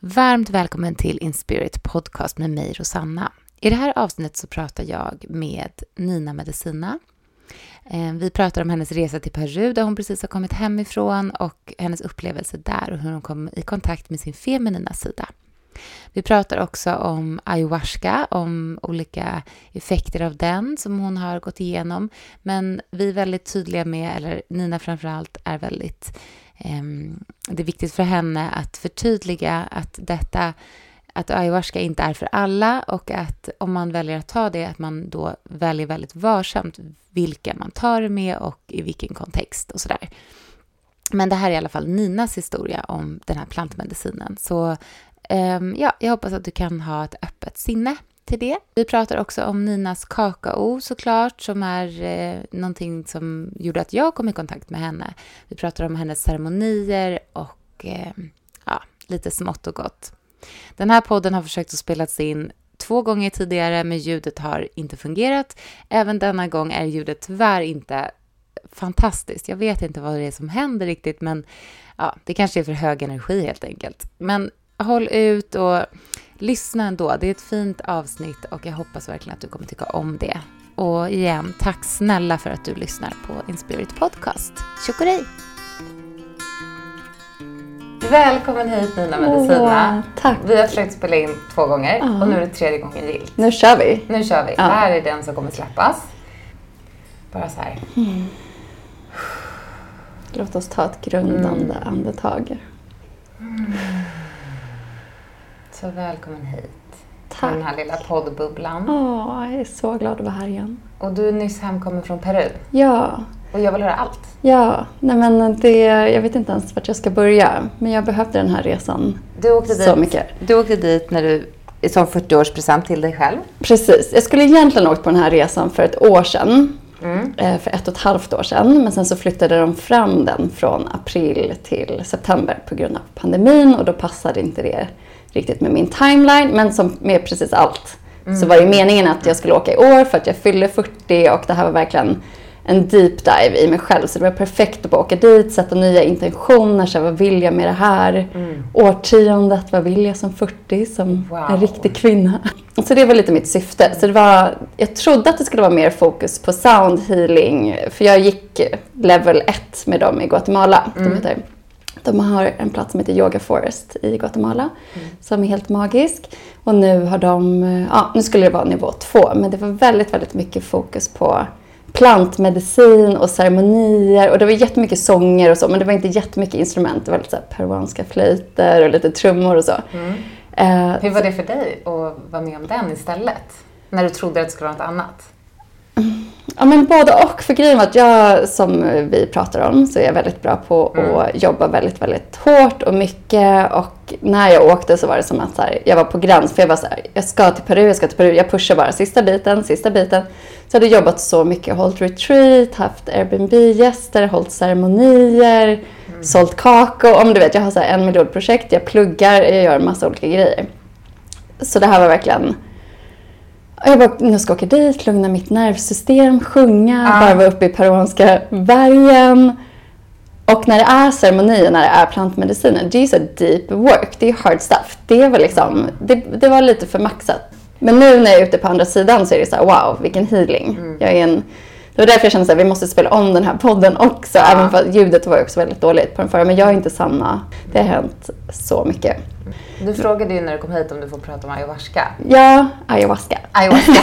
Varmt välkommen till Inspirit Podcast med mig Rosanna. I det här avsnittet så pratar jag med Nina Medicina. Eh, vi pratar om hennes resa till Peru där hon precis har kommit hemifrån och hennes upplevelse där och hur hon kom i kontakt med sin feminina sida. Vi pratar också om ayahuasca, om olika effekter av den som hon har gått igenom. Men vi är väldigt tydliga med, eller Nina framförallt är väldigt Ehm, det är viktigt för henne att förtydliga att detta att ayahuasca inte är för alla och att om man väljer att ta det, att man då väljer väldigt varsamt vilka man tar det med och i vilken kontext och sådär. Men det här är i alla fall Ninas historia om den här plantmedicinen. Så ehm, ja, jag hoppas att du kan ha ett öppet sinne till det. Vi pratar också om Ninas kakao såklart, som är eh, någonting som gjorde att jag kom i kontakt med henne. Vi pratar om hennes ceremonier och eh, ja, lite smått och gott. Den här podden har försökt att spelas in två gånger tidigare, men ljudet har inte fungerat. Även denna gång är ljudet tyvärr inte fantastiskt. Jag vet inte vad det är som händer riktigt, men ja, det kanske är för hög energi helt enkelt. Men håll ut och lyssna ändå. Det är ett fint avsnitt och jag hoppas verkligen att du kommer tycka om det. Och igen, tack snälla för att du lyssnar på Inspirit Podcast. Tjockori! Välkommen hit Nina Medicina. Åh, tack. Vi har försökt spela in två gånger uh. och nu är det tredje gången gilt. Nu kör vi. Nu kör vi. Ja. Det här är den som kommer släppas. Bara så här. Mm. Låt oss ta ett grundande mm. andetag. Mm. Så välkommen hit. Tack. Den här lilla poddbubblan. Åh, jag är så glad att vara här igen. Och du är nyss hemkommen från Peru. Ja. Och jag vill höra allt. Ja, nej men det, jag vet inte ens vart jag ska börja. Men jag behövde den här resan du åkte så dit, mycket. Du åkte dit när du, som 40-årspresent till dig själv. Precis. Jag skulle egentligen åkt på den här resan för ett år sedan. Mm. Eh, för ett och ett halvt år sedan. Men sen så flyttade de fram den från april till september på grund av pandemin och då passade inte det riktigt med min timeline, men som med precis allt mm. så var det meningen att jag skulle åka i år för att jag fyller 40 och det här var verkligen en deep dive i mig själv. Så det var perfekt att bara åka dit, sätta nya intentioner. Så vad vill jag med det här mm. årtiondet? Vad vill jag som 40 som wow. en riktig kvinna? Så det var lite mitt syfte. Så det var, jag trodde att det skulle vara mer fokus på sound healing. För jag gick level 1 med dem i Guatemala. Mm. De heter de har en plats som heter Yoga Forest i Guatemala mm. som är helt magisk. Och nu har de, ja nu skulle det vara nivå två, men det var väldigt, väldigt mycket fokus på plantmedicin och ceremonier och det var jättemycket sånger och så men det var inte jättemycket instrument. Det var lite så peruanska flöjter och lite trummor och så. Mm. Uh, Hur var det för dig att vara med om den istället? När du trodde att det skulle vara något annat? Ja, men både och. För grejen var att jag, som vi pratar om, så är jag väldigt bra på mm. att jobba väldigt, väldigt hårt och mycket. Och när jag åkte så var det som att så här, jag var på gräns. För jag var så här, jag ska till Peru, jag ska till Peru. Jag pushar bara sista biten, sista biten. Så jag hade jobbat så mycket, hållit retreat, haft Airbnb-gäster, hållit ceremonier, mm. sålt kakao. Om du vet, jag har så en miljon projekt, jag pluggar, jag gör en massa olika grejer. Så det här var verkligen jag bara, nu ska jag åka dit, lugna mitt nervsystem, sjunga, ah. bara vara uppe i peruanska bergen. Och när det är ceremonier, när det är plantmediciner, det är så deep work, det är hard stuff. Det var, liksom, det, det var lite för maxat. Men nu när jag är ute på andra sidan så är det så här, wow, vilken healing. Mm. Jag är en, det var därför jag kände att vi måste spela om den här podden också. Ja. Även för ljudet var också väldigt dåligt på den förra. Men jag är inte samma. Det har hänt så mycket. Du frågade ju när du kom hit om du får prata om ayahuasca. Ja, ayahuasca. Ayahuasca.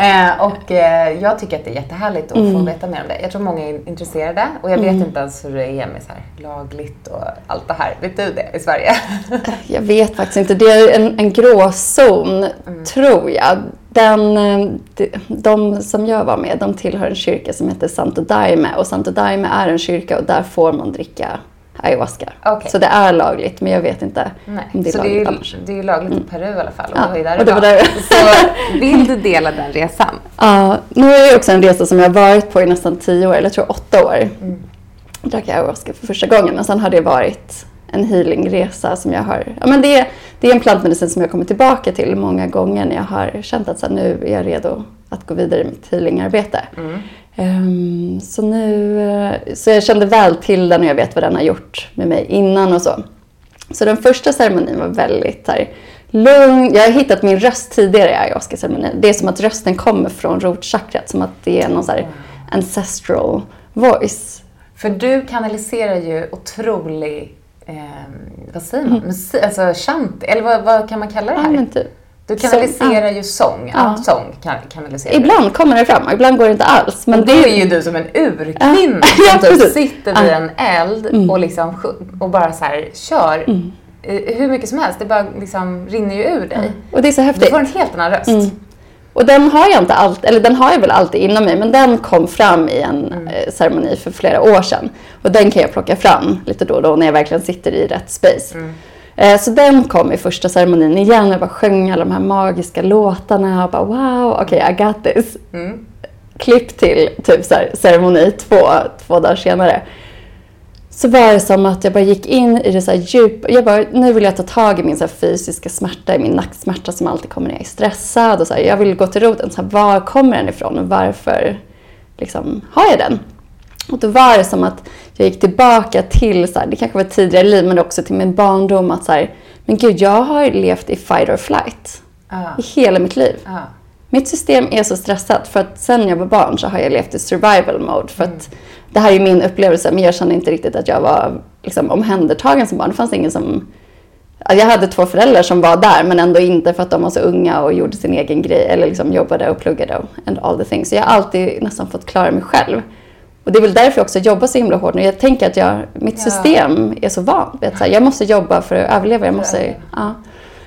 eh, och eh, jag tycker att det är jättehärligt att mm. få veta mer om det. Jag tror många är intresserade och jag vet mm. inte ens hur det är med så här lagligt och allt det här. Vet du det i Sverige? jag vet faktiskt inte. Det är en, en gråzon, mm. tror jag. Den, eh, de, de som jag var med, de tillhör en kyrka som heter Santo Daime och Santo Daime är en kyrka och där får man dricka ayahuasca. Okay. Så det är lagligt, men jag vet inte Nej. om det är så lagligt det är, annars. Det är ju lagligt mm. i Peru i alla fall och ja, det var ju där och det var där. Så vill du dela den resan? Ja, nu är det också en resa som jag har varit på i nästan tio år, eller jag tror åtta år. Mm. Jag drack ayahuasca för första gången, men sen har det varit en healingresa som jag har... Ja, men det, det är en plantmedicin som jag kommer tillbaka till många gånger när jag har känt att så här, nu är jag redo att gå vidare i mitt healingarbete. Mm. Um, så nu, uh, så jag kände väl till den och jag vet vad den har gjort med mig innan och så. Så den första ceremonin var väldigt här, lugn. Jag har hittat min röst tidigare i ayahuasca-ceremonin. Det är som att rösten kommer från rotchakrat, som att det är någon så här ancestral voice. För du kanaliserar ju otrolig, eh, vad säger man, Musik, alltså chant, eller vad, vad kan man kalla det Ja, här? men typ. Du kanaliserar ju sång, ja. sång kan, kanaliserar du. Ibland kommer det fram och ibland går det inte alls. Men Och det är ju du som en urkvinna Ja, som typ sitter vid en eld och, liksom, och bara så här kör eh, hur mycket som helst. Det bara liksom rinner ju ur dig. och det är så Du häftigt. får en helt annan röst. Och den har jag inte alltid, eller den har jag väl alltid inom mig, men den kom fram i en eh, ceremoni för flera år sedan. Och den kan jag plocka fram lite då och då när jag verkligen sitter i rätt space. Eh, så den kom i första ceremonin igen. Jag bara sjöng alla de här magiska låtarna och bara wow, okej I got this. Klipp till typ så här, ceremoni två, två dagar senare. Så var det som att jag bara gick in i det så här djup. Jag bara, nu vill jag ta tag i min så fysiska smärta, min nacksmärta som alltid kommer när jag är stressad. Och så här, jag vill gå till roten. Så här, var kommer den ifrån och varför liksom, har jag den? Och då var det som att jag gick tillbaka till, så här, det kanske var tidigare liv, men också till min barndom. Att så här, men gud, jag har levt i fight or flight Ja. i hela mitt liv. Ja. Mitt system är så stressat för att sen jag var barn så har jag levt i survival mode. För att det här är min upplevelse men jag kände inte riktigt att jag var liksom, omhändertagen som barn. Det fanns ingen som... Jag hade två föräldrar som var där men ändå inte för att de var så unga och gjorde sin egen grej eller liksom jobbade och pluggade och and all the things. Så jag har alltid nästan fått klara mig själv. Och det är väl därför jag också jobbar så himla hårt nu. Jag tänker att jag, mitt system är så vant. Vet, så här, jag måste jobba för att överleva. Jag måste, ja.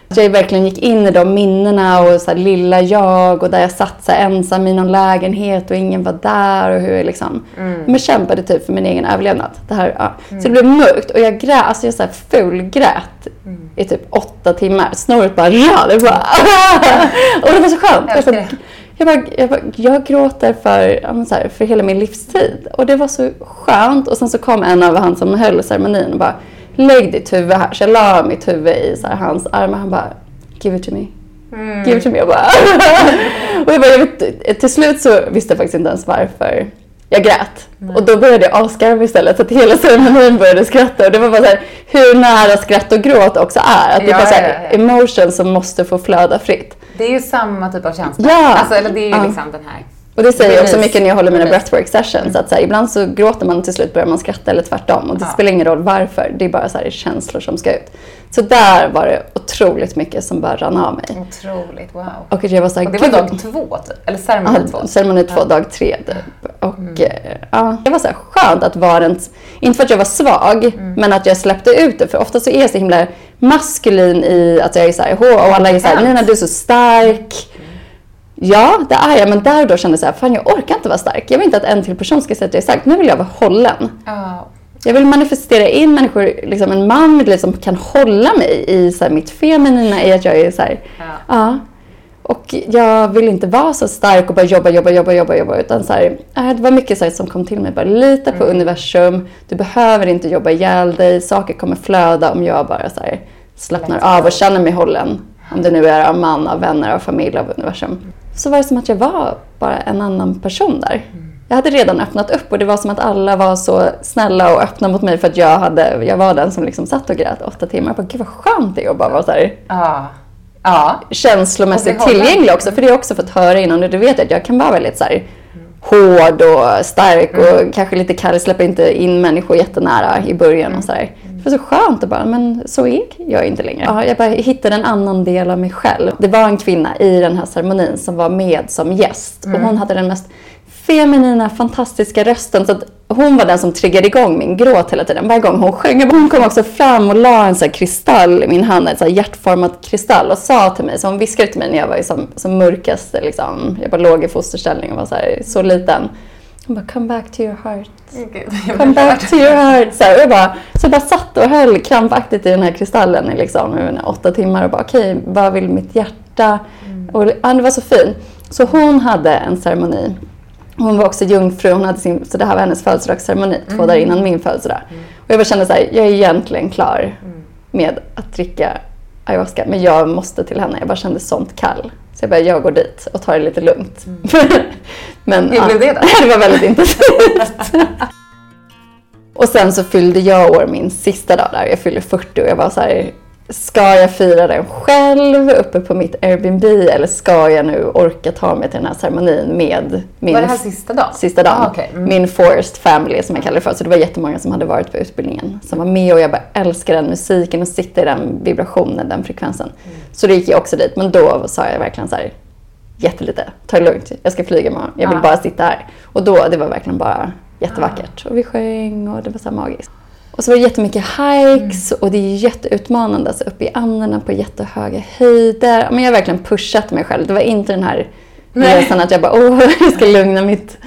Så jag verkligen gick in i de minnena och så här, lilla jag och där jag satt så här, ensam i någon lägenhet och ingen var där och hur jag liksom men kämpade typ för min egen överlevnad. Det här, ja. Så det blev mörkt och jag grät, alltså jag så här fulgrät i typ åtta timmar. Snoret bara. Det bara, och det var så skönt. Jag. Jag, bara, jag, bara, jag gråter för, så här, för hela min livstid. Och det var så skönt. Och sen så kom en av han som höll ceremonin och bara lägg ditt huvud här. Så jag la mitt huvud i så här, hans armar. Han bara give it to me. Give it to me. Jag bara, och jag bara, jag vet, till slut så visste jag faktiskt inte ens varför jag grät. Och då började jag asgarva istället. Så att hela ceremonin började skratta. Och det var bara så här, hur nära skratt och gråt också är. Att det är Ja, bara så här, ja, ja. emotion som måste få flöda fritt. Det är ju samma typ av känsla. Ja. Alltså, eller det är ju liksom den här. Och det säger jag också mycket när jag håller mina breathwork sessions. Att så här, ibland så gråter man till slut börjar man skratta eller tvärtom. Och det Ja. spelar ingen roll varför. Det är bara så här, känslor som ska ut. Så där var det otroligt mycket som bara rann av mig. Otroligt, wow. Och jag var så här, Och det var "Gud, dag två, typ. Eller ceremoni två. Ja, ceremoni två, dag tre. Typ. Och eh, ja, det var så här skönt att vara en, inte för att jag var svag, men att jag släppte ut det. För ofta så är jag så himla maskulin i att jag är så här, och alla är så här, Nina du är så stark. Ja, det är jag, men där och då kände jag så här, fan jag orkar inte vara stark. Jag vill inte att en till person ska säga att jag är stark. Nu vill jag vara hållen. Ja. Jag vill manifestera in människor, liksom en man i mitt liv som kan hålla mig i så här, mitt feminina, i att jag är så här, Ja. ja. Och jag vill inte vara så stark och bara jobba, jobba, jobba, jobba, jobba. Utan så här, äh, det var mycket så här som kom till mig. Bara lita på universum. Du behöver inte jobba ihjäl dig. Saker kommer flöda om jag bara så här, slappnar av och känner mig hållen. Om det nu är av man, av vänner, av familj, av universum. Så var det som att jag var bara en annan person där. Jag hade redan öppnat upp och det var som att alla var så snälla och öppna mot mig för att jag, hade, jag var den som liksom satt och grät åtta timmar. Jag bara, Gud vad skönt det är att bara vara så här Ja. Ja. känslomässigt tillgänglig också. För det har jag också fått höra innan. Och du vet att jag kan vara väldigt så här, hård och stark och kanske lite kall. Släpper inte in människor jättenära i början och så Det var så skönt att bara, men så är jag inte längre. Ja, jag bara hittade en annan del av mig själv. Det var en kvinna i den här ceremonin som var med som gäst. Och hon hade den mest feminina, fantastiska rösten. Så att hon var den som triggade igång min gråt hela tiden. Varje gång hon sjöng. Hon kom också fram och la en så kristall i min hand, en så hjärtformad kristall och sa till mig, så hon viskade till mig när jag var som, som mörkast, liksom. jag bara låg i fosterställning och var så, här, så liten. Hon bara, come back to your heart. Come back to your heart. Så, jag bara, så jag bara satt och höll krampaktigt i den här kristallen i liksom, åtta timmar och bara okej, vad vill mitt hjärta? Och, ja, det var så fint. Så hon hade en ceremoni. Hon var också jungfru, hon hade sin, så det här var hennes födelsedagsceremoni två dagar innan min födelsedag. Och jag bara kände så här, jag är egentligen klar med att dricka ayahuasca, men jag måste till henne. Jag bara kände sånt kall. Så jag bara, jag går dit och tar det lite lugnt. men, Hur blev det då? det var väldigt intensivt. Och sen så fyllde jag år min sista dag där. Jag fyllde 40 och jag var så här, ska jag fira den själv uppe på mitt Airbnb eller ska jag nu orka ta mig till den här ceremonin med min... Var det här sista dagen? Sista dagen. Ah, okay. mm. Min forced family som jag kallar det för. Så det var jättemånga som hade varit på utbildningen som var med och jag bara älskar den musiken och sitta i den vibrationen, den frekvensen. Mm. Så då gick jag också dit. Men då sa jag verkligen så här, jättelite, ta det lugnt, jag ska flyga imorgon, jag vill ah. bara sitta här. Och då, det var verkligen bara jättevackert. Ah. Och vi sjöng och det var så magiskt. Och så var det jättemycket hikes mm. och det är jätteutmanande. Alltså uppe i Anderna på jättehöga höjder. Men jag har verkligen pushat mig själv. Det var inte den här resan att jag bara åh, jag ska lugna mitt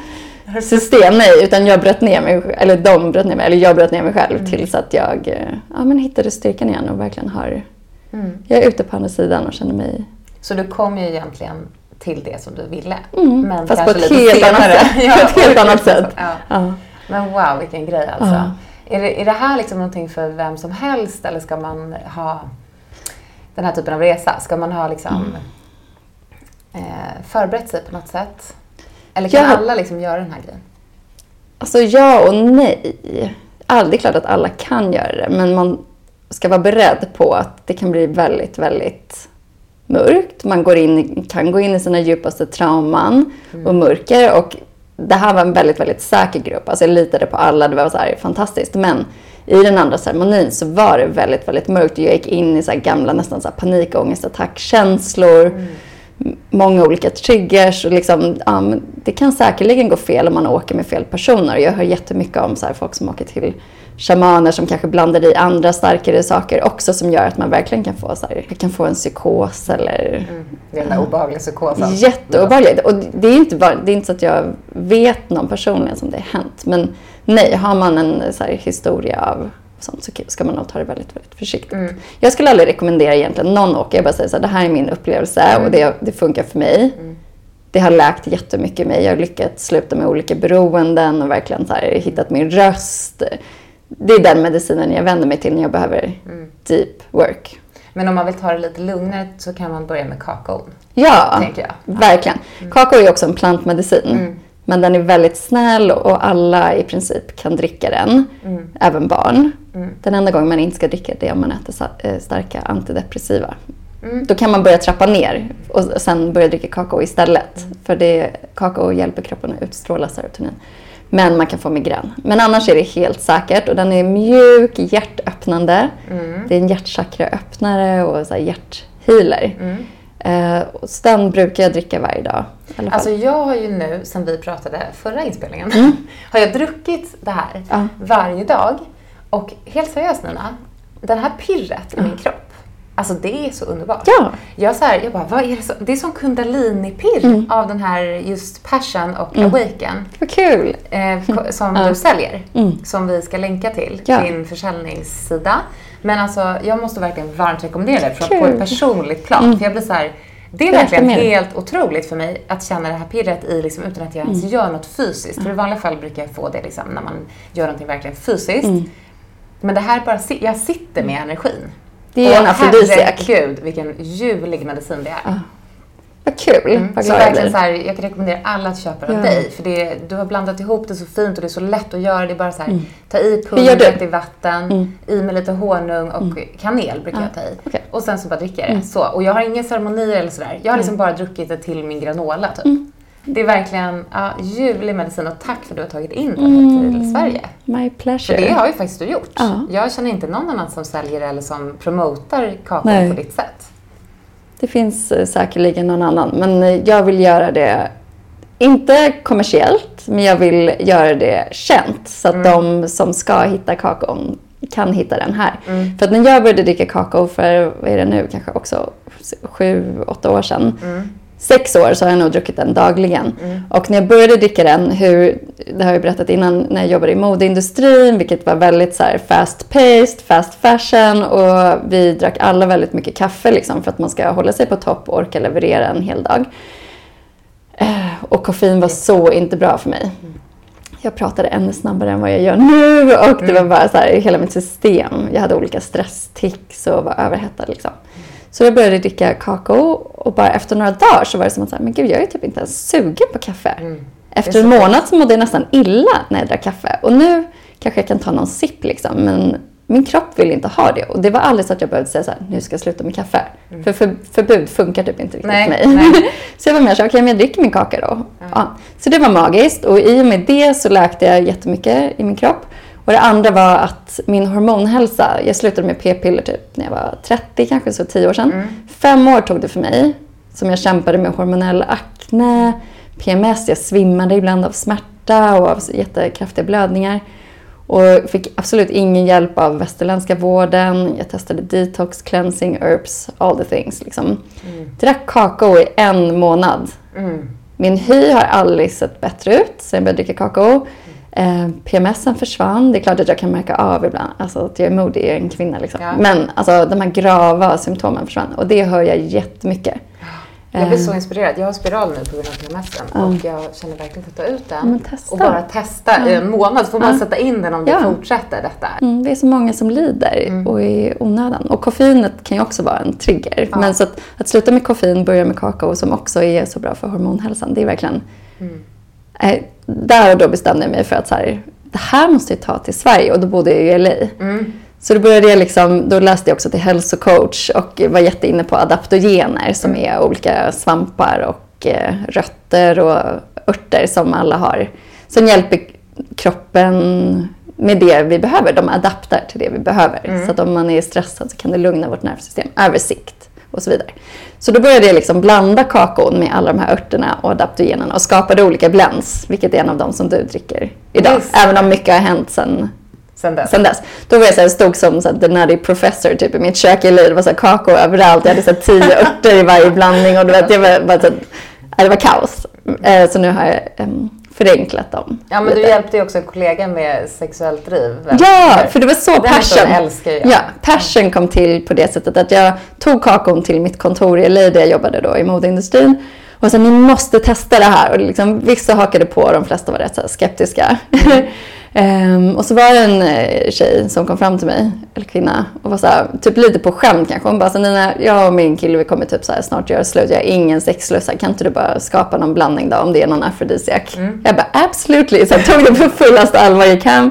system. Nej, utan jag bröt ner mig, eller de bröt ner mig, eller jag bröt ner mig själv mm. tills att jag eh, ja, men hittade styrkan igen och verkligen har... Mm. Jag är ute på andra sidan och känner mig... Så du kom ju egentligen till det som du ville. Mm, men fast på ett helt annat sätt. ja, ett helt annat sätt. Ja. Ja. Men wow, vilken grej alltså. Är det, är det här liksom någonting för vem som helst eller ska man ha den här typen av resa? Ska man ha liksom mm. eh, förberett sig på något sätt? Eller kan ja. alla liksom göra den här grejen? Alltså ja och nej. Det är klart att alla kan göra det, men man ska vara beredd på att det kan bli väldigt, väldigt mörkt. Man går in, kan gå in i sina djupaste trauman mm. och mörker. Och det här var en väldigt, väldigt säker grupp. Alltså jag litade på alla, det var så här fantastiskt. Men i den andra ceremonin så var det väldigt, väldigt mörkt. Jag gick in i så gamla nästan så här panikångestattackkänslor. Mm. Många olika triggers. Och liksom, ja, det kan säkerligen gå fel om man åker med fel personer. Jag hör jättemycket om så folk som åker till shamaner som kanske blandar i andra starkare saker också som gör att man verkligen kan få, så här, kan få en psykos eller... Mm. Den där obehagliga psykosen. Jätteobehagligt. Och det är, inte bara, det är inte så att jag vet någon personligen som det har hänt. Men nej, har man en så här, historia av sånt så ska man nog ta det väldigt, väldigt försiktigt. Mm. Jag skulle aldrig rekommendera egentligen någon åka. Jag bara säger så här, det här är min upplevelse mm. och det, det funkar för mig. Mm. Det har läkt jättemycket mig. Jag har lyckats sluta med olika beroenden och verkligen så här, hittat min röst det är den medicinen jag vänder mig till när jag behöver mm. deep work. Men om man vill ta det lite lugnare så kan man börja med kakao. Ja, verkligen. Mm. Kakao är också en plantmedicin. Mm. Men den är väldigt snäll och alla i princip kan dricka den. Mm. Även barn. Mm. Den enda gången man inte ska dricka det är om man äter eh, starka antidepressiva. Mm. Då kan man börja trappa ner och sen börja dricka kakao istället. För det, kakao hjälper kroppen att utstråla serotonin. Men man kan få migrän. Men annars är det helt säkert och den är mjuk, hjärtöppnande. Mm. Det är en hjärtchakraöppnare och så hjärthealer. Uh, så den brukar jag dricka varje dag. Alltså jag har ju nu, sen vi pratade förra inspelningen, mm. har jag druckit det här uh. varje dag. Och helt seriöst Nina, den här pirret i min kropp Alltså det är så underbart. Ja. Jag, så här, jag bara, vad är det, så? det är som kundalini-pirr mm. av den här just passion och mm. awaken. Vad kul! Eh, som du säljer. Mm. Som vi ska länka till, ja. din försäljningssida. Men alltså jag måste verkligen varmt rekommendera det på ett personligt plan. Mm. För jag blir så här, det är verkligen helt otroligt för mig att känna det här pirret i, liksom, utan att jag ens mm. gör något fysiskt. För i vanliga fall brukar jag få det liksom, när man gör någonting verkligen fysiskt. Men det här bara, jag sitter med energin. Det är en afrodisiak. Herregud, vilken ljuvlig medicin det är. Ah. Vad kul, mm. vad jag blir. Så här, jag kan rekommendera alla att köpa det ja. av dig. För det, du har blandat ihop det så fint och det är så lätt att göra. Det är bara så här, mm. ta i pulvret i vatten, mm. i med lite honung och mm. kanel brukar ah. jag ta i. Okay. Och sen så bara dricker jag det. Mm. Så. Och jag har inga ceremonier eller sådär. Jag har liksom bara druckit det till min granola typ. Mm. Det är verkligen ja, ljuvlig medicin och tack för att du har tagit in den mm. till Sverige. My pleasure. För det har ju faktiskt du gjort. Ja. Jag känner inte någon annan som säljer eller som promotar kakao på ditt sätt. Det finns uh, säkerligen någon annan, men uh, jag vill göra det inte kommersiellt, men jag vill göra det känt så att mm. de som ska hitta kakaon kan hitta den här. Mm. För att när jag började dricka kakao för, vad är det nu, kanske också sju, åtta år sedan, mm sex år så har jag nog druckit den dagligen. Mm. Och när jag började dricka den, hur, det har jag berättat innan, när jag jobbade i modeindustrin, vilket var väldigt så fast paced, fast fashion och vi drack alla väldigt mycket kaffe liksom, för att man ska hålla sig på topp och orka leverera en hel dag. Eh, och koffein var så inte bra för mig. Jag pratade ännu snabbare än vad jag gör nu och det var bara så här, hela mitt system. Jag hade olika stresstics och var överhettad liksom. Så jag började dricka kakao och bara efter några dagar så var det som att, men gud jag är typ inte ens sugen på kaffe. Mm. Efter en månad så mådde jag nästan illa när jag drack kaffe. Och nu kanske jag kan ta någon sipp liksom. Men min kropp vill inte ha det. Och det var aldrig så att jag behövde säga så här, nu ska jag sluta med kaffe. Mm. För, för förbud funkar typ inte riktigt nej, för mig. Nej. så jag var mer så okej okay, men jag dricker min kaka då. Mm. Ja. Så det var magiskt och i och med det så läkte jag jättemycket i min kropp. Och det andra var att min hormonhälsa, jag slutade med p-piller typ när jag var 30, kanske så 10 år sedan. Mm. Fem år tog det för mig, som jag kämpade med hormonell akne, PMS, jag svimmade ibland av smärta och av jättekraftiga blödningar. Och fick absolut ingen hjälp av västerländska vården. Jag testade detox, cleansing, herbs, all the things. Liksom. Mm. Drack kakao i en månad. Mm. Min hy har aldrig sett bättre ut sen jag började dricka kakao. Eh, PMSen försvann. Det är klart att jag kan märka av ibland alltså, att jag är modig, jag är en kvinna. Liksom. Ja. Men alltså, de här grava symptomen försvann och det hör jag jättemycket. Jag blir så ehm. inspirerad. Jag har spiral nu på grund av PMSen mm. och jag känner verkligen för att ta ut den och bara testa mm. i en månad. Så får man sätta in den om det fortsätter detta. Mm, det är så många som lider mm. och i onödan. Och koffeinet kan ju också vara en trigger. Men så att, att sluta med koffein, börja med kakao som också är så bra för hormonhälsan. Det är verkligen... Äh, där och då bestämde jag mig för att så här, det här måste jag ta till Sverige och då bodde jag i LA. Mm. Så då började jag liksom, då läste jag också till hälsocoach och var jätteinne på adaptogener som är olika svampar och eh, rötter och örter som alla har. Som hjälper kroppen med det vi behöver. De adaptar till det vi behöver. Mm. Så att om man är stressad så kan det lugna vårt nervsystem. Översikt och så vidare. Så då började jag liksom blanda kakaon med alla de här örterna och adaptogenerna och skapade olika blends, vilket är en av dem som du dricker idag. Just. Även om mycket har hänt sen Sen dess? Sen dess. Då var jag så här, stod som så här, the nutty professor typ i mitt kök i Det var så här, kakao överallt. Jag hade så här, tio örter i varje blandning och du vet, jag var, bara, så här, det var kaos. Eh, så nu har jag um, förenklat dem. Ja, men lite. du hjälpte ju också en kollega med sexuellt driv. Ja, för det var så Den passion. Älskar jag. Ja, passion kom till på det sättet att jag tog kakon till mitt kontor i LA där jag jobbade då i modeindustrin. Och sen, ni måste testa det här. Och liksom, vissa hakade på, de flesta var rätt skeptiska. Mm. Um, och så var det en uh, tjej som kom fram till mig, eller kvinna, och var så här, typ lite på skämt kanske. Hon bara, så, Nina, jag och min kille vi kommer typ så här, snart göra slut, jag har ingen sexlust, kan inte du bara skapa någon blandning då om det är någon afrodisiak? Mm. Jag bara, absolutely, så jag tog det på fullaste allvar jag kan.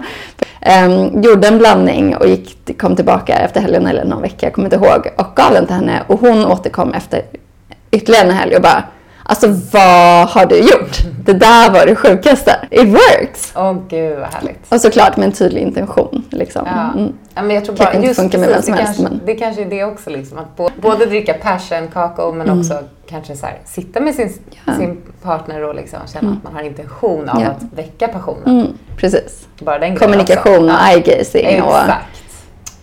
Um, gjorde en blandning och gick, kom tillbaka efter helgen eller någon vecka, jag kommer inte ihåg, och gav den till henne och hon återkom efter ytterligare en helg och bara Alltså vad har du gjort? Det där var det sjukaste. It works! Åh oh, gud vad härligt. Och såklart med en tydlig intention. Liksom. Ja. Mm. ja men jag tror bara, just funka med vem som helst. Men... Det kanske är det också, liksom, att både dricka passion, kakao, men mm. också kanske så här, sitta med sin, ja. sin partner och liksom känna mm. att man har intention av ja. att väcka passionen. Mm. Precis. Bara den Kommunikation och eye-gazing och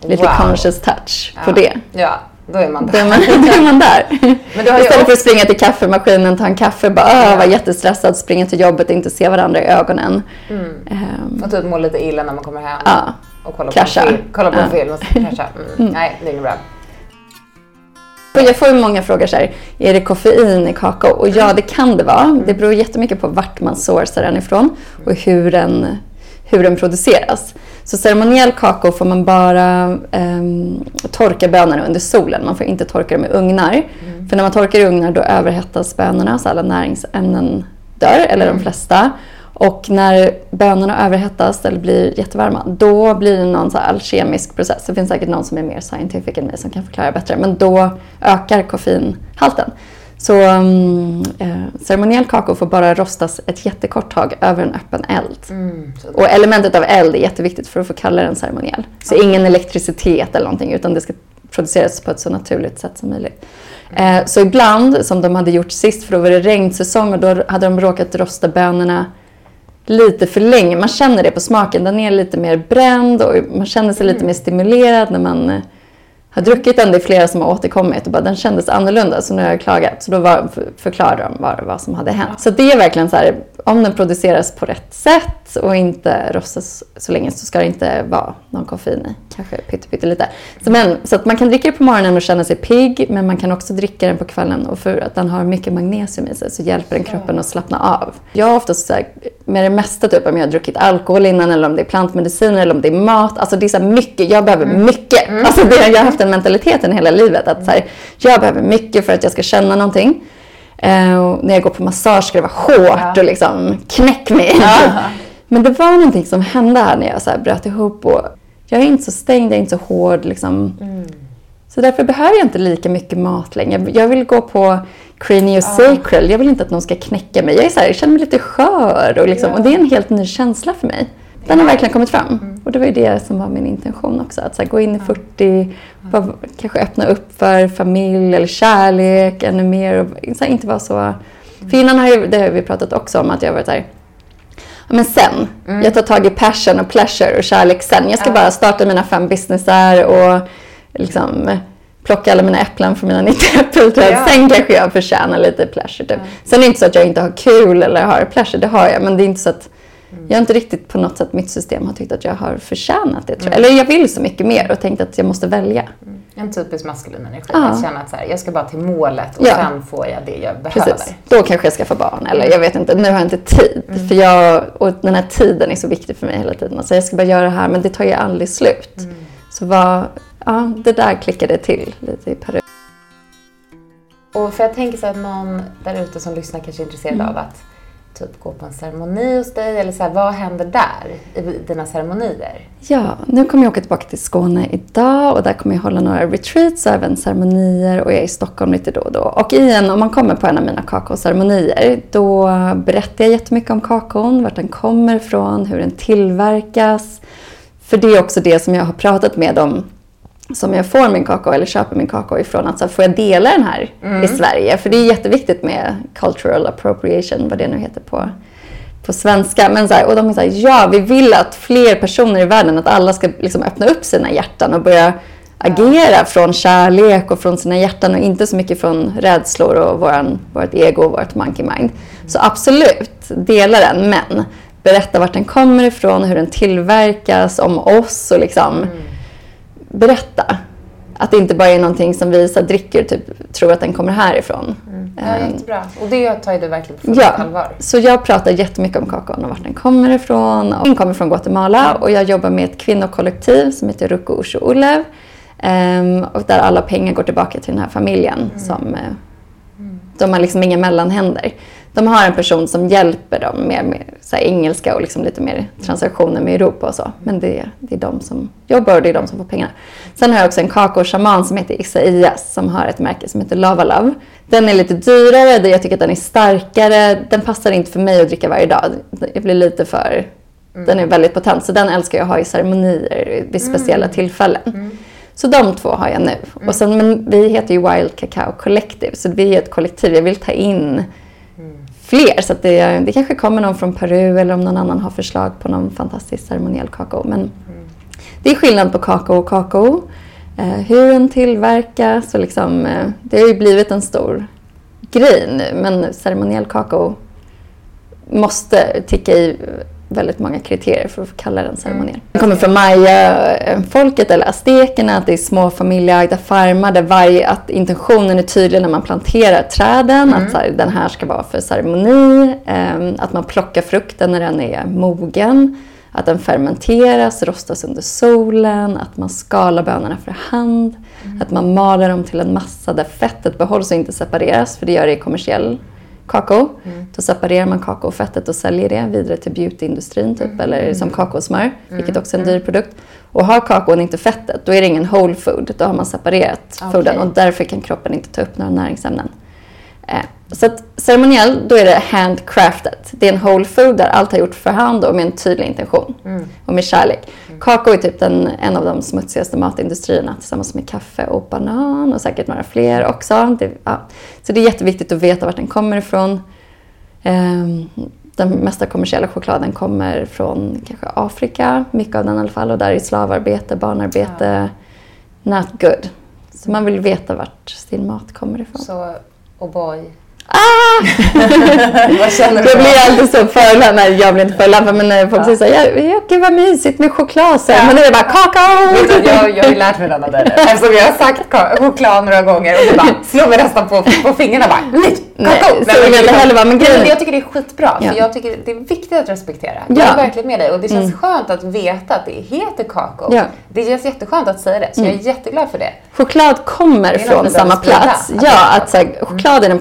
lite wow. conscious touch på det. Ja, då är man där. Då är man, då är man där. Istället för att springa till kaffemaskinen, ta en kaffe, bara ja. vara jättestressad, springa till jobbet, inte se varandra i ögonen. Mm. Um, och typ må lite illa när man kommer hem. Ja. Och kolla krascha. på en film, kolla på ja. film och krascha. Mm. Mm. Nej, det är inget bra. Jag får ju många frågor så här, är det koffein i kakao? Och ja, det kan det vara. Mm. Det beror jättemycket på vart man sourcar den ifrån och hur den, hur den produceras. Så ceremoniell kakao får man bara um, torka bönorna under solen. Man får inte torka dem i ugnar. Mm. För när man torkar i ugnar då överhettas bönorna så alla näringsämnen dör, eller mm. de flesta. Och när bönorna överhettas eller blir jättevarma, då blir det någon så alkemisk process. Det finns säkert någon som är mer scientific än mig som kan förklara bättre. Men då ökar koffeinhalten. Så um, eh, ceremoniell kakao får bara rostas ett jättekort tag över en öppen eld. Mm, och elementet av eld är jätteviktigt för att få kalla den ceremoniell. Så okay. ingen elektricitet eller någonting utan det ska produceras på ett så naturligt sätt som möjligt. Eh, så ibland, som de hade gjort sist, för då var det regnsäsong och då hade de råkat rosta bönorna lite för länge. Man känner det på smaken. Den är lite mer bränd och man känner sig lite mm. mer stimulerad när man eh, har druckit den. Det är flera som har återkommit och bara den kändes annorlunda så nu har jag klagat. Så då var, förklarade de vad, vad som hade hänt. Så det är verkligen så här, om den produceras på rätt sätt och inte rostas så länge så ska det inte vara någon koffein i. Kanske pyttelite. Så, men, så att man kan dricka det på morgonen och känna sig pigg men man kan också dricka den på kvällen och för att den har mycket magnesium i sig så hjälper den kroppen att slappna av. Jag har oftast så här, med det mesta typ om jag har druckit alkohol innan eller om det är plantmediciner eller om det är mat. Alltså det är så mycket, jag behöver mm. mycket. Mm. Alltså det, jag har haft den mentaliteten hela livet att så här, jag behöver mycket för att jag ska känna någonting. Uh, när jag går på massage ska det vara hårt ja. och liksom knäck mig. Ja. Men det var någonting som hände här när jag så bröt ihop. Och jag är inte så stängd, jag är inte så hård. Liksom. Mm. Så därför behöver jag inte lika mycket mat längre. Jag vill gå på Creamy och Sacral. Jag vill inte att någon ska knäcka mig. Jag, är så här, jag känner mig lite skör. Och, liksom, och det är en helt ny känsla för mig. Den har verkligen kommit fram. Mm. Och det var ju det som var min intention också. Att så här, gå in i 40, bara, kanske öppna upp för familj eller kärlek ännu mer. Och så här, inte vara så... För innan har jag, det har vi pratat också om att jag har varit här. Ja, men sen. Jag tar tag i passion och pleasure och kärlek sen. Jag ska bara starta mina fem businessar och liksom plocka alla mina äpplen från mina 90 äppelträd. Ja. Sen kanske jag förtjänar lite pleasure. Typ. Sen är det inte så att jag inte har kul eller har pleasure, det har jag. Men det är inte så att jag har inte riktigt på något sätt, mitt system har tyckt att jag har förtjänat det. Tror jag. Eller jag vill så mycket mer och tänkt att jag måste välja. En typisk maskulin energi. Ja. Att känna att så här, jag ska bara till målet och Ja. sen får jag det jag behöver. Precis. Då kanske jag ska få barn. Eller jag vet inte, nu har jag inte tid. För jag, och den här tiden är så viktig för mig hela tiden. Alltså jag ska bara göra det här men det tar ju aldrig slut. Så vad, ja, det där klickade till lite i Peru. Och för jag tänker så att någon där ute som lyssnar kanske är intresserad Mm. av att typ gå på en ceremoni hos dig eller så här, vad händer där i dina ceremonier? Ja, nu kommer jag åka tillbaka till Skåne idag och där kommer jag hålla några retreats och även ceremonier och jag är i Stockholm lite då och då. Och igen, om man kommer på en av mina kakaoceremonier då berättar jag jättemycket om kakaon, vart den kommer ifrån, hur den tillverkas. För det är också det som jag har pratat med om som jag får min kakao eller köper min kakao ifrån. Att så här, får jag dela den här i Sverige? För det är jätteviktigt med cultural appropriation, vad det nu heter på, på svenska. Men så här, och de är så här, ja vi vill att fler personer i världen, att alla ska liksom öppna upp sina hjärtan och börja agera från kärlek och från sina hjärtan och inte så mycket från rädslor och våran, vårt ego och vårt monkey mind. Så absolut, dela den, men berätta vart den kommer ifrån, hur den tillverkas, om oss och liksom berätta. Att det inte bara är någonting som vi så dricker typ tror att den kommer härifrån. Ja, Ehm, jättebra. Och det tar du verkligen på Ja, allvar. så jag pratar jättemycket om kakaon och vart den kommer ifrån. Och Den kommer från Guatemala och jag jobbar med ett kvinnokollektiv som heter Ruko Usho Olev. Ehm, och där alla pengar går tillbaka till den här familjen. Som, eh, De har liksom inga mellanhänder. De har en person som hjälper dem med, med så engelska och liksom lite mer transaktioner med Europa och så. Men det, det är de som jobbar och det är de som får pengarna. Sen har jag också en kakao-shaman som heter Isaias som har ett märke som heter Lava Love. Den är lite dyrare, jag tycker att den är starkare. Den passar inte för mig att dricka varje dag. Jag blir lite för... Den är väldigt potent, så den älskar jag att ha i ceremonier vid speciella tillfällen. Så de två har jag nu. Och sen, men vi heter ju Wild Cacao Collective, så vi är ett kollektiv. Jag vill ta in fler. Så det, det kanske kommer någon från Peru eller om någon annan har förslag på någon fantastisk ceremoniell kakao. Men det är skillnad på kakao och kakao. Eh, hur den tillverkas och liksom, eh, det har ju blivit en stor grej nu. Men ceremoniell kakao måste ticka i väldigt många kriterier för att kalla den ceremoniell. Den kommer från maya-folket eller aztekerna, att det är små familjeägda farmar där varje, att intentionen är tydlig när man planterar träden, att så här, den här ska vara för ceremoni, ehm, att man plockar frukten när den är mogen, att den fermenteras, rostas under solen, att man skalar bönorna för hand, att man maler dem till en massa där fettet behålls och inte separeras, för det gör det i kommersiell kakao. Då separerar man kakaofettet och säljer det vidare till beautyindustrin typ, eller som kakaosmör, vilket också är en dyr produkt. Och har kakaon inte fettet, då är det ingen whole food, då har man separerat Okej. fooden och därför kan kroppen inte ta upp några näringsämnen. Eh, så att ceremoniell, då är det handcraftat. Det är en whole food där allt har gjorts för hand och med en tydlig intention och med kärlek. Kakao är typ den, en av de smutsigaste matindustrierna tillsammans med kaffe och banan och säkert några fler också. Det, ja. Så det är jätteviktigt att veta vart den kommer ifrån. Ehm, den mesta kommersiella chokladen kommer från kanske Afrika, mycket av den i alla fall. Och där är slavarbete, barnarbete, not good. Så man vill veta vart sin mat kommer ifrån. Så, oh boy. Ah! Känner du? Jag blir alltid så förolämpad. Jag blir inte förolämpad men när folk säger såhär, ja, gud vad mysigt med choklad. Så, Men nu är det bara kakao! Jag, jag har ju lärt mig den av dig nu. Eftersom jag har sagt choklad några gånger och du bara slår mig nästan på, på fingrarna bara nej, Nej, kakao. så men heller men Nej, grejen- Jag tycker det är skitbra Ja. för jag tycker det är viktigt att respektera. Jag Ja. är verkligen med dig och det känns skönt att veta att det heter kakao. Ja. Det känns jätteskönt att säga det så jag är jätteglad för det. Choklad kommer Det från samma plats. Ja, det att så här, choklad är den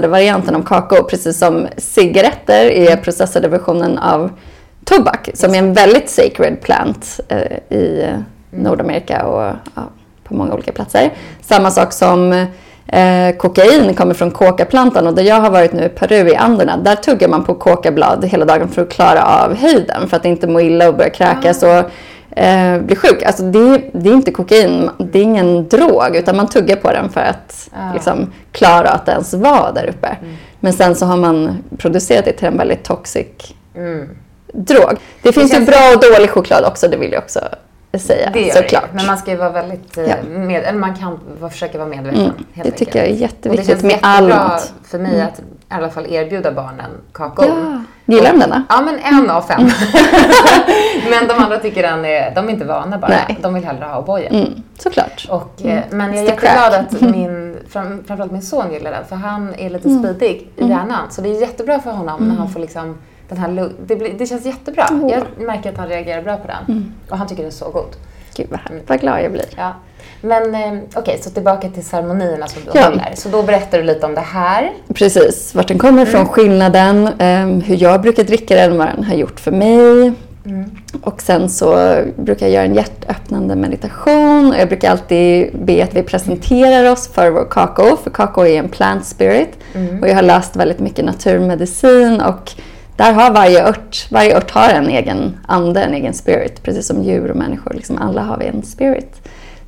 processade varianten av kakao, precis som cigaretter är processade versionen av tobak som är en väldigt sacred plant eh, i Nordamerika och ja, på många olika platser. Samma sak som eh, kokain kommer från kokaplantan och där jag har varit nu i Peru i Anderna, där tuggar man på kokablad hela dagen för att klara av höjden för att inte må illa och börja kräkas och eh, bli sjuk. Alltså det, det, är inte kokain, det är ingen drog utan man tuggar på den för att Ah. liksom, klara att ens vara där uppe. Men sen så har man producerat det till en väldigt toxic Mm. drog. Det finns ju bra och dålig choklad också, det vill jag också säga. Det såklart. det. Men man ska ju vara väldigt eh, Ja. med, eller man kan försöka vara medveten. Mm, det tycker jag är enkelt. Det jätteviktigt med all mat. för mig att i alla fall erbjuda barnen kakao. Ja. Gillar de denna? Ja, men en av fem. men de andra tycker den är, de är inte vana bara. Nej. De vill hellre ha O'boyen. Mm, såklart. Och, eh, Men jag är jätteglad att min, fram, framförallt min son gillar den för han är lite speedig i hjärnan. Så det är jättebra för honom när han får liksom den här det, blir, det känns jättebra. Åh. Jag märker att han reagerar bra på den. Och han tycker den är så god. Gud vad, vad glad jag blir. Ja. Men eh, okej, så tillbaka till ceremonierna som du Ja. håller. Så då berättar du lite om det här. Precis, vart den kommer ifrån, skillnaden, ehm, hur jag brukar dricka den, vad den har gjort för mig. Och sen så brukar jag göra en hjärtöppnande meditation och jag brukar alltid be att vi presenterar oss för vår kakao, för kakao är en plant spirit. Och jag har läst väldigt mycket naturmedicin och där har varje ört, varje ört har en egen ande, en egen spirit, precis som djur och människor. Liksom alla har vi en spirit.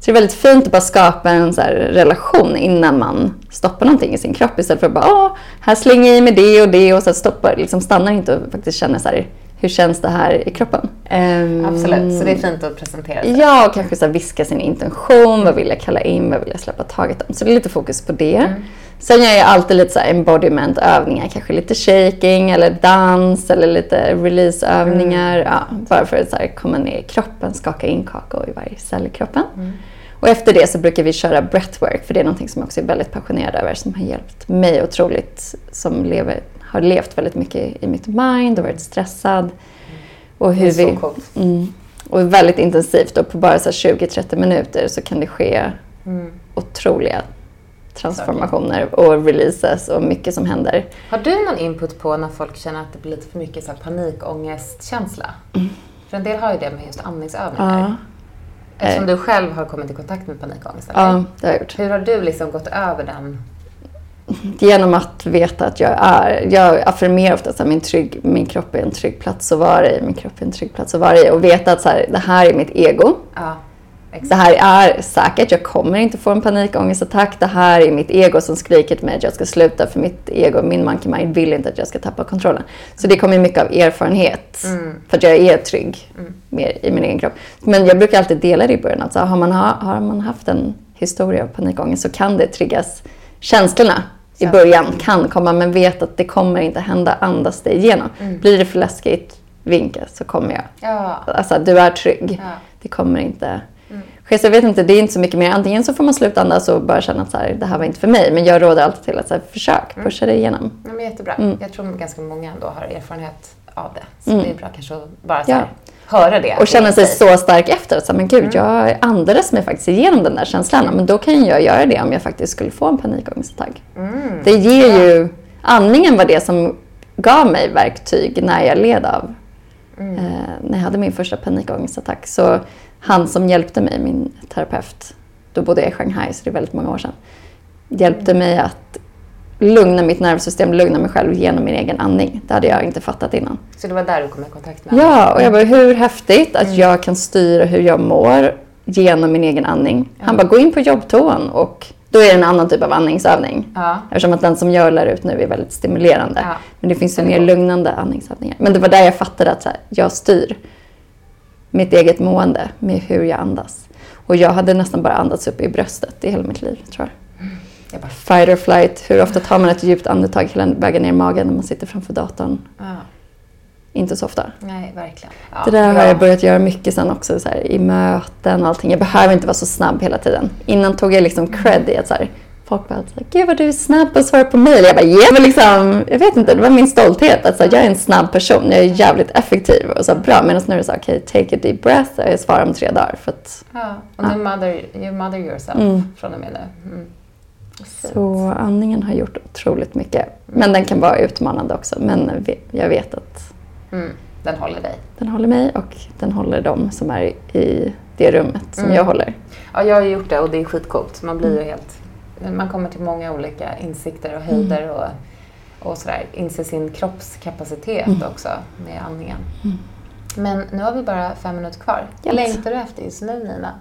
Så det är väldigt fint att bara skapa en så relation innan man stoppar någonting i sin kropp istället för att bara Åh, här slänger jag i mig det och det och så stoppar, liksom stannar inte och faktiskt känner så här, hur känns det här i kroppen? Ehm, Absolut, så det är fint att presentera sig. Ja, och kanske så viska sin intention. Vad vill jag kalla in? Vad vill jag släppa taget om? Så det är lite fokus på det. Sen gör jag alltid lite så embodiment-övningar. Kanske lite shaking eller dans eller lite release-övningar. Ja, bara för att så komma ner i kroppen, skaka in kakao i varje cell i kroppen. Och efter det så brukar vi köra breathwork, för det är någonting som jag också är väldigt passionerad över, som har hjälpt mig otroligt, som lever, har levt väldigt mycket i mitt mind och varit stressad. Och Det hur är så vi, coolt. Mm. Och väldigt intensivt och på bara så här 20-30 minuter så kan det ske Mm. otroliga transformationer och releases och mycket som händer. Har du någon input på när folk känner att det blir lite för mycket så här panikångestkänsla? För en del har ju det med just andningsövningar. Ja, Eftersom du själv har kommit i kontakt med panikångest. eller? ja det har jag gjort. Hur har du liksom gått över den? Genom att veta att jag är, jag affirmerar ofta att min, trygg, min kropp är en trygg plats att vara i, min kropp är en trygg plats att vara i och veta att så här, det här är mitt ego. Ja, Det här är säkert, jag kommer inte få en panikångestattack. Det här är mitt ego som skriker till mig att jag ska sluta för mitt ego, min monkey mind vill inte att jag ska tappa kontrollen. Så det kommer mycket av erfarenhet. För att jag är trygg mer i min egen kropp. Men jag brukar alltid dela det i början. Alltså, har, man ha, har man haft en historia av panikångest så kan det triggas. Känslorna i början kan komma men vet att det kommer inte hända. Andas det igenom. Blir det för läskigt, vinka så kommer jag. Ja, Alltså du är trygg. Ja. Det kommer inte. Så jag vet inte, det är inte så mycket mer. Antingen så får man sluta andas och bara känna att så här, det här var inte för mig. Men jag råder alltid till att så här, försök, pusha det igenom. ja men jättebra. Mm. Jag tror ganska många ändå har erfarenhet av det. Så det är bra kanske att bara så Ja. här, höra det. Och känna sig så stark efter. Att så här, men gud, jag andades mig faktiskt igenom den där känslan. Men då kan jag göra det om jag faktiskt skulle få en panikångestattack. Det ger ju... Andningen var det som gav mig verktyg när jag led av... Eh, när jag hade min första panikångestattack. Så han som hjälpte mig, min terapeut, då bodde jag i Shanghai, så det är väldigt många år sedan, hjälpte mig att lugna mitt nervsystem, lugna mig själv genom min egen andning. Det hade jag inte fattat innan. Så det var där du kom i kontakt med Ja, och jag bara, hur häftigt att jag kan styra hur jag mår genom min egen andning. Han bara, gå in på jobbtoan och då är det en annan typ av andningsövning. Ja. Eftersom att den som jag lär ut nu är väldigt stimulerande. Ja. Men det finns ju mer lugnande andningsövningar. Men det var där jag fattade att här, jag styr mitt eget mående med hur jag andas. Och jag hade nästan bara andats upp i bröstet i hela mitt liv, tror jag. Jag bara, Fight or flight, hur ofta tar man ett djupt andetag hela vägen ner i magen när man sitter framför datorn? ja. Inte så ofta. Nej, verkligen. Ja, Det där har bra. jag börjat göra mycket sen också så här, i möten och allting. Jag behöver inte vara så snabb hela tiden. Innan tog jag liksom cred i att så här, folk bara så här, Gud vad du är snabb på att svara på mejl. Jag bara yeah, men liksom, jag vet inte, det var min stolthet. Att så här, jag är en snabb person, jag är jävligt effektiv och så här, bra. Medan nu är det så okej, take a deep breath jag svarar om tre dagar. För att, Ja, och nu mother, you mother yourself Mm. från och med nu. Mm. så andningen har gjort otroligt mycket. Men den kan vara utmanande också. Men jag vet att Mm. Den håller dig. Den håller mig och den håller de som är i det rummet som Mm. jag håller. Ja, jag har gjort det och det är skitcoolt. Man blir ju helt... Man kommer till många olika insikter och höjder och, och sådär. Inser sin kroppskapacitet också med andningen. Men nu har vi bara fem minuter kvar. Yes. Längtar du efter just nu, Nina?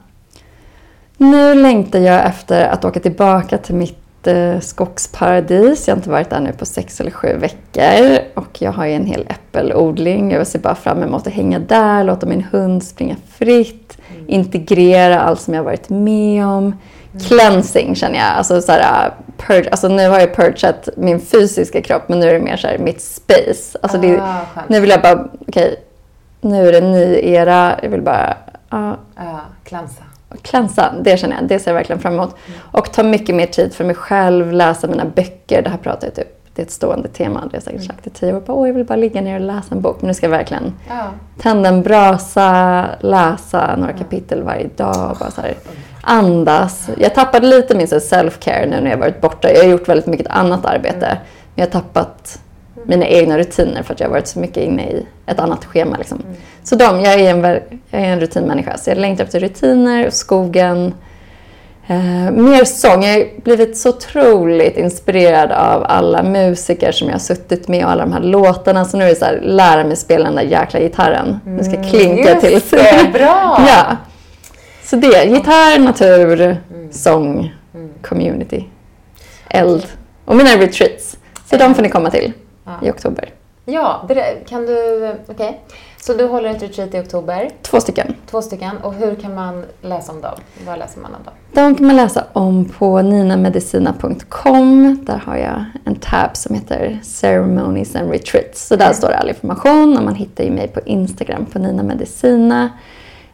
Nu längtar jag efter att åka tillbaka till mitt eh, skogsparadis. Jag har inte varit där nu på sex eller sju veckor. Och jag har ju en hel äppelodling. Jag ser bara fram emot att hänga där, låta min hund springa fritt, integrera allt som jag varit med om. Cleansing känner jag. Alltså, så här, purge, alltså nu har jag purgat min fysiska kropp men nu är det mer så här, mitt space. Alltså, det, Ah, nu vill jag bara, okej, nu är det en ny era. Jag vill bara, cleansa. och Cleansa, det känner jag. Det ser jag verkligen fram emot. Och ta mycket mer tid för mig själv, läsa mina böcker. Det här pratar jag typ, det är ett stående tema. Det har jag säkert sagt i tio år. Bara, Åh, jag vill bara ligga ner och läsa en bok. Men nu ska jag verkligen Ja. tända en brasa, läsa några kapitel varje dag. Bara så här, andas. Jag tappade lite min self-care nu när jag varit borta. Jag har gjort väldigt mycket annat arbete. Men jag har tappat mina egna rutiner för att jag har varit så mycket inne i ett annat schema. Liksom. Så de, jag är, en, jag är en rutinmänniska. Så jag längtar efter rutiner skogen. Eh, mer sång. Jag har blivit så otroligt inspirerad av alla musiker som jag har suttit med och alla de här låtarna. Så nu är det så här, lära mig spela den där jäkla gitarren. Nu ska jag klinka just till. det, bra! ja. Så det, gitarr, natur, sång, community, eld och mina retreats. Så de får ni komma till i oktober. Ja, kan du... Okej. Så du håller ett retreat i oktober, Två stycken. två stycken. Och hur kan man läsa om dem? Var läser man om dem? De kan man läsa om på ninamedicina.com. Där har jag en tab som heter Ceremonies and Retreats. Så där står all information och man hittar ju mig på Instagram på Nina Medicina.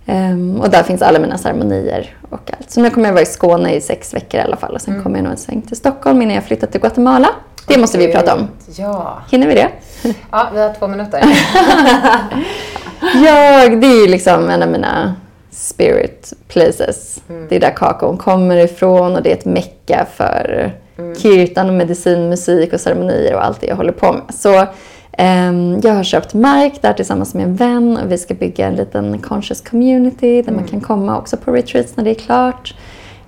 Ehm, och där finns alla mina ceremonier och allt. Så nu kommer jag vara i Skåne i sex veckor i alla fall och sen kommer jag nog en sväng till Stockholm innan jag flyttar till Guatemala. Det måste vi prata om. Ja. Hinner vi det? Ja, vi har två minuter. Jag, det är ju liksom en av mina spirit places. Det är där kakaon kommer ifrån och det är ett mecka för kirtan och medicinmusik och ceremonier och allt det jag håller på med. Så ehm, jag har köpt mark där tillsammans med en vän och vi ska bygga en liten conscious community där man kan komma också på retreats när det är klart.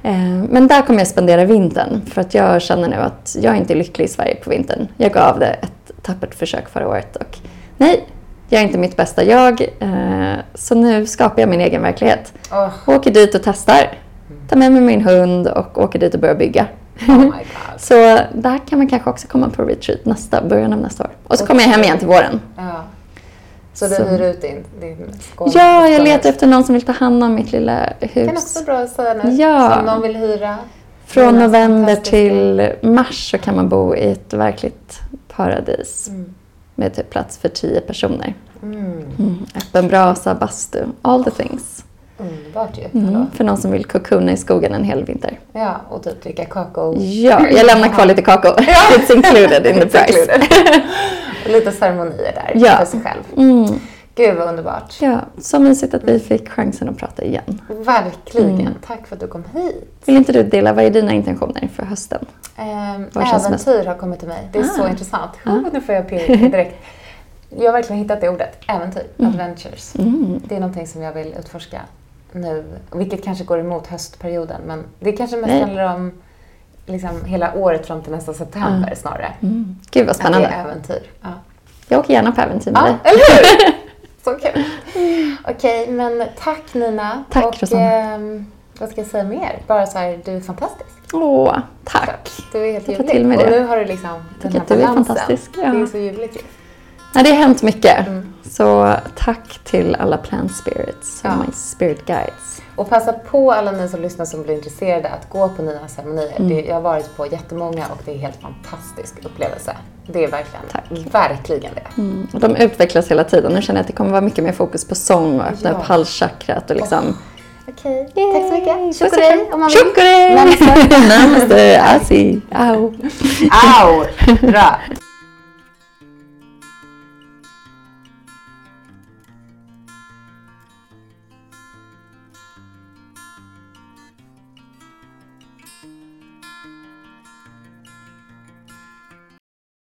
Ehm, men där kommer jag spendera vintern för att jag känner nu att jag inte är lycklig i Sverige på vintern. Jag gav det ett tappert försök förra året och nej, jag är inte mitt bästa jag. Eh, så nu skapar jag min egen verklighet. Åh, Åker dit och testar. Tar med mig min hund och åker dit och börjar bygga. oh my god. Så där kan man kanske också komma på retreat nästa, början av nästa år. Och så kommer jag hem igen till våren. Ja. Så du Så- hyr ut din, din skål? Ja, jag letar efter någon som vill ta hand om mitt lilla Det kan hus. också vara bra att säga nu. Ja. Som någon vill hyra. Från november till mars så kan man bo i ett verkligt paradis. Mm. Med typ plats för tio personer. Mm. Mm. Öppen brasa, bastu, all the things. Underbart ju. Mm. För någon som vill kokona i skogen en hel vinter. Ja, och typ dricka kakao. Ja, jag lämnar kvar lite kakao. It's included in the price. lite ceremonier där Ja. för sig själv. Mm. Gud vad underbart. Ja, så mysigt att vi fick chansen att prata igen. Verkligen. Mm. Tack för att du kom hit. Vill inte du dela, vad är dina intentioner för hösten? Mest- äventyr har kommit till mig. Det är så Ah. intressant. Ah. Oh, nu får jag pirr direkt. Jag har verkligen hittat det ordet. Äventyr. Adventures. Mm. Det är någonting som jag vill utforska nu. Vilket kanske går emot höstperioden. Men det kanske mest Nej. handlar om liksom, hela året fram till nästa september snarare. Mm. Gud vad Att det spännande. är äventyr. Ja. Jag åker gärna på äventyr med Ja, dig. eller hur? Så kul. Okej, men tack Nina. Tack, Och Rosanna. ehm, vad ska jag säga mer? Bara så här, du är fantastisk. Åh, tack. Du är helt ljuvlig. till Och det. nu har du liksom den här att du är balansen. fantastisk, ja. Det är så ljuvligt ju. Det har hänt mycket. Mm. Så tack till alla plant spirits Ja. my spirit guides. Och passa på alla ni som lyssnar som blir intresserade att gå på Ninas ceremonier. Mm. Det, jag har varit på jättemånga och det är en helt fantastisk upplevelse. Det är verkligen, Tack. verkligen det. Mm. Och de utvecklas hela tiden. Nu känner jag att det kommer vara mycket mer fokus på sång och öppna Ja. upp halschakrat och liksom... Okej, tack så mycket. Och om man vill. Chokodej! Namaste. Namaste! Asi! Au! Au! Bra.